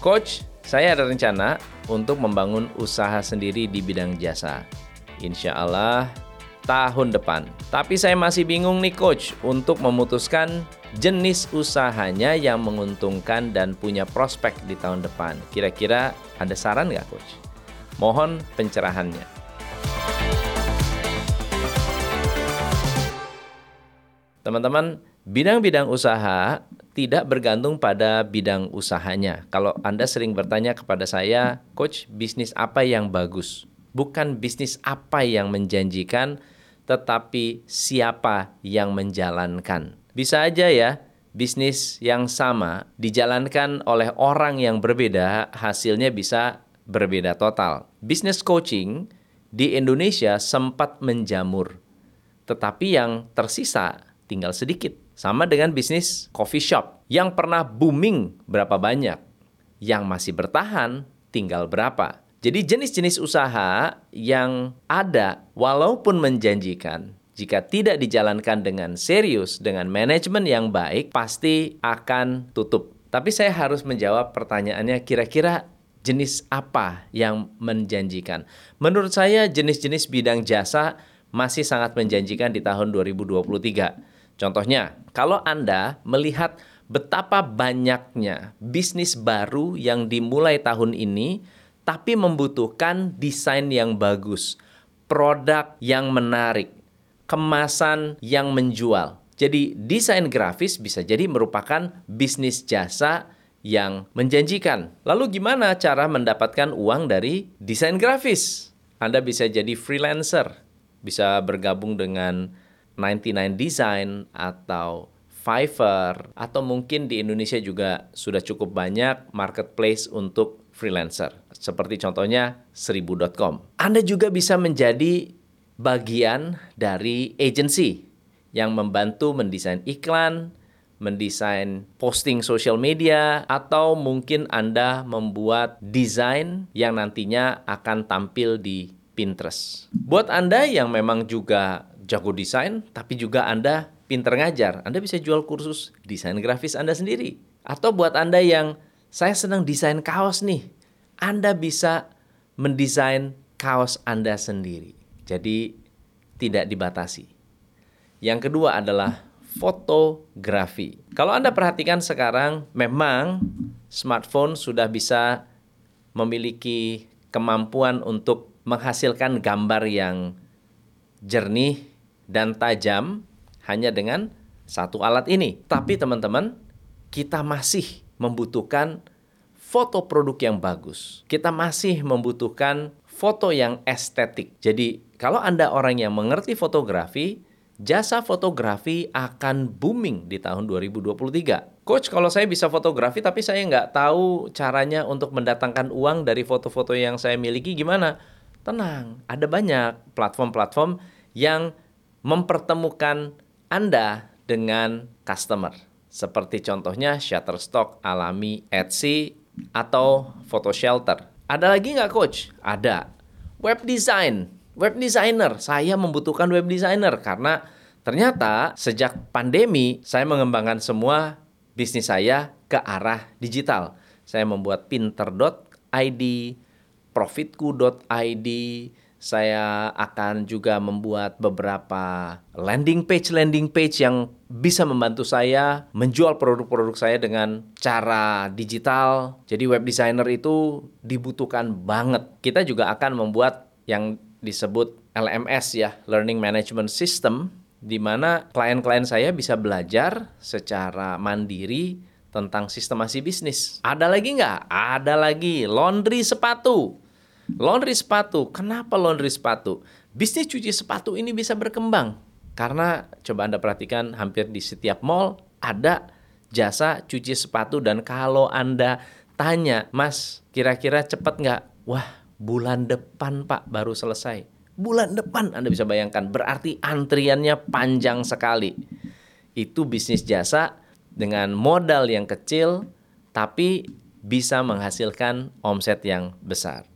Coach, saya ada rencana untuk membangun usaha sendiri di bidang jasa. Insya Allah tahun depan. Tapi saya masih bingung nih coach untuk memutuskan jenis usahanya yang menguntungkan dan punya prospek di tahun depan. Kira-kira ada saran nggak coach? Mohon pencerahannya. Teman-teman, bidang-bidang usaha tidak bergantung pada bidang usahanya. Kalau Anda sering bertanya kepada saya, coach, bisnis apa yang bagus? Bukan bisnis apa yang menjanjikan, tetapi siapa yang menjalankan. Bisa aja ya, bisnis yang sama dijalankan oleh orang yang berbeda, hasilnya bisa berbeda total. Bisnis coaching di Indonesia sempat menjamur, tetapi yang tersisa tinggal sedikit. Sama dengan bisnis coffee shop yang pernah booming berapa banyak, yang masih bertahan tinggal berapa. Jadi jenis-jenis usaha yang ada walaupun menjanjikan jika tidak dijalankan dengan serius dengan manajemen yang baik pasti akan tutup. Tapi saya harus menjawab pertanyaannya kira-kira jenis apa yang menjanjikan. Menurut saya jenis-jenis bidang jasa masih sangat menjanjikan di tahun 2023. Contohnya, kalau Anda melihat betapa banyaknya bisnis baru yang dimulai tahun ini tapi membutuhkan desain yang bagus, produk yang menarik, kemasan yang menjual. Jadi, desain grafis bisa jadi merupakan bisnis jasa yang menjanjikan. Lalu, gimana cara mendapatkan uang dari desain grafis? Anda bisa jadi freelancer, bisa bergabung dengan 99 Design atau Fiverr, atau mungkin di Indonesia juga sudah cukup banyak marketplace untuk freelancer. Seperti contohnya seribu.com. Anda juga bisa menjadi bagian dari agency yang membantu mendesain iklan, mendesain posting social media, atau mungkin Anda membuat desain yang nantinya akan tampil di Pinterest. Buat Anda yang memang juga jago desain, tapi juga Anda pinter ngajar, Anda bisa jual kursus desain grafis Anda sendiri. Atau buat Anda yang saya senang desain kaos nih. Anda bisa mendesain kaos Anda sendiri. Jadi tidak dibatasi. Yang kedua adalah fotografi. Kalau Anda perhatikan sekarang memang smartphone sudah bisa memiliki kemampuan untuk menghasilkan gambar yang jernih dan tajam hanya dengan satu alat ini. Tapi teman-teman, kita masih membutuhkan foto produk yang bagus. Kita masih membutuhkan foto yang estetik. Jadi, kalau Anda orang yang mengerti fotografi, jasa fotografi akan booming di tahun 2023. Coach, kalau saya bisa fotografi tapi saya nggak tahu caranya untuk mendatangkan uang dari foto-foto yang saya miliki gimana? Tenang, ada banyak platform-platform yang mempertemukan Anda dengan customer. Seperti contohnya Shutterstock, Alami, Etsy, atau Photo Shelter. Ada lagi nggak coach? Ada. Web design. Web designer. Saya membutuhkan web designer karena ternyata sejak pandemi saya mengembangkan semua bisnis saya ke arah digital. Saya membuat pinter.id, profitku.id, saya akan juga membuat beberapa landing page landing page yang bisa membantu saya menjual produk-produk saya dengan cara digital. Jadi web designer itu dibutuhkan banget. Kita juga akan membuat yang disebut LMS ya, Learning Management System di mana klien-klien saya bisa belajar secara mandiri tentang sistemasi bisnis. Ada lagi nggak? Ada lagi laundry sepatu. Laundry sepatu. Kenapa laundry sepatu? Bisnis cuci sepatu ini bisa berkembang. Karena coba Anda perhatikan hampir di setiap mall ada jasa cuci sepatu dan kalau Anda tanya, Mas kira-kira cepat nggak? Wah bulan depan Pak baru selesai. Bulan depan Anda bisa bayangkan berarti antriannya panjang sekali. Itu bisnis jasa dengan modal yang kecil tapi bisa menghasilkan omset yang besar.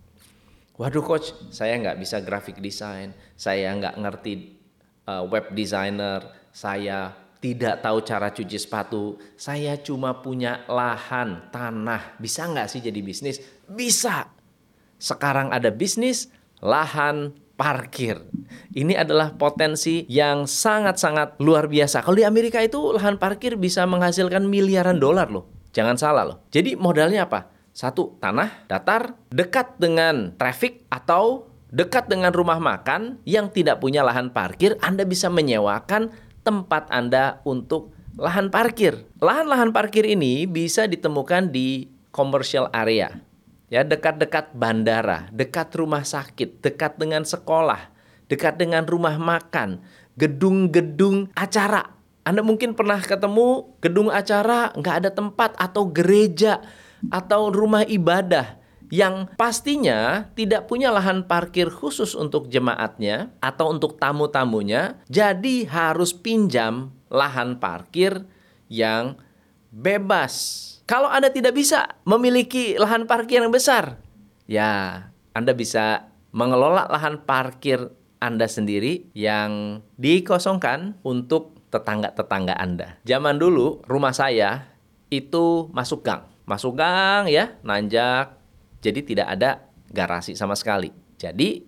Waduh coach, saya nggak bisa graphic design, saya nggak ngerti uh, web designer, saya tidak tahu cara cuci sepatu, saya cuma punya lahan, tanah, bisa nggak sih jadi bisnis? Bisa. Sekarang ada bisnis lahan parkir. Ini adalah potensi yang sangat-sangat luar biasa. Kalau di Amerika itu lahan parkir bisa menghasilkan miliaran dolar loh. Jangan salah loh. Jadi modalnya apa? Satu, tanah datar dekat dengan traffic atau dekat dengan rumah makan yang tidak punya lahan parkir, Anda bisa menyewakan tempat Anda untuk lahan parkir. Lahan-lahan parkir ini bisa ditemukan di commercial area. Ya, dekat-dekat bandara, dekat rumah sakit, dekat dengan sekolah, dekat dengan rumah makan, gedung-gedung acara. Anda mungkin pernah ketemu gedung acara nggak ada tempat atau gereja atau rumah ibadah yang pastinya tidak punya lahan parkir khusus untuk jemaatnya atau untuk tamu-tamunya, jadi harus pinjam lahan parkir yang bebas. Kalau Anda tidak bisa memiliki lahan parkir yang besar, ya Anda bisa mengelola lahan parkir Anda sendiri yang dikosongkan untuk tetangga-tetangga Anda. Zaman dulu rumah saya itu masuk gang. Masuk gang ya, nanjak jadi tidak ada garasi sama sekali. Jadi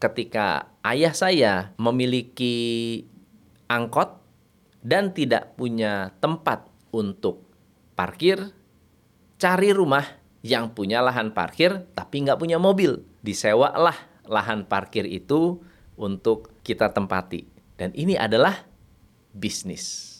ketika ayah saya memiliki angkot dan tidak punya tempat untuk parkir, cari rumah yang punya lahan parkir tapi nggak punya mobil. Disewalah lahan parkir itu untuk kita tempati. Dan ini adalah bisnis.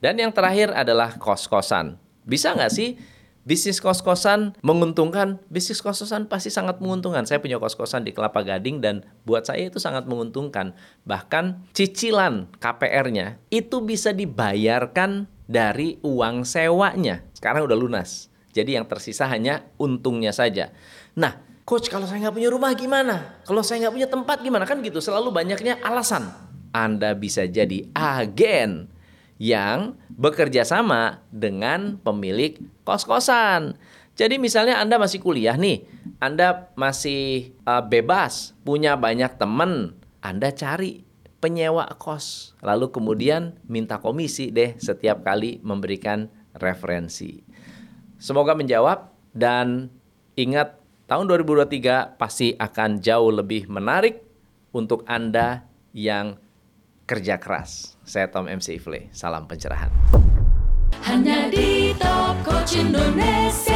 Dan yang terakhir adalah kos-kosan. Bisa nggak sih Bisnis kos-kosan menguntungkan, bisnis kos-kosan pasti sangat menguntungkan. Saya punya kos-kosan di Kelapa Gading dan buat saya itu sangat menguntungkan. Bahkan cicilan KPR-nya itu bisa dibayarkan dari uang sewanya. Sekarang udah lunas. Jadi yang tersisa hanya untungnya saja. Nah, coach kalau saya nggak punya rumah gimana? Kalau saya nggak punya tempat gimana? Kan gitu, selalu banyaknya alasan. Anda bisa jadi agen yang bekerja sama dengan pemilik kos-kosan. Jadi misalnya Anda masih kuliah nih, Anda masih uh, bebas, punya banyak teman, Anda cari penyewa kos. Lalu kemudian minta komisi deh setiap kali memberikan referensi. Semoga menjawab dan ingat tahun 2023 pasti akan jauh lebih menarik untuk Anda yang kerja keras. Saya Tom MC Ifle, salam pencerahan. Hanya di Top Coach Indonesia.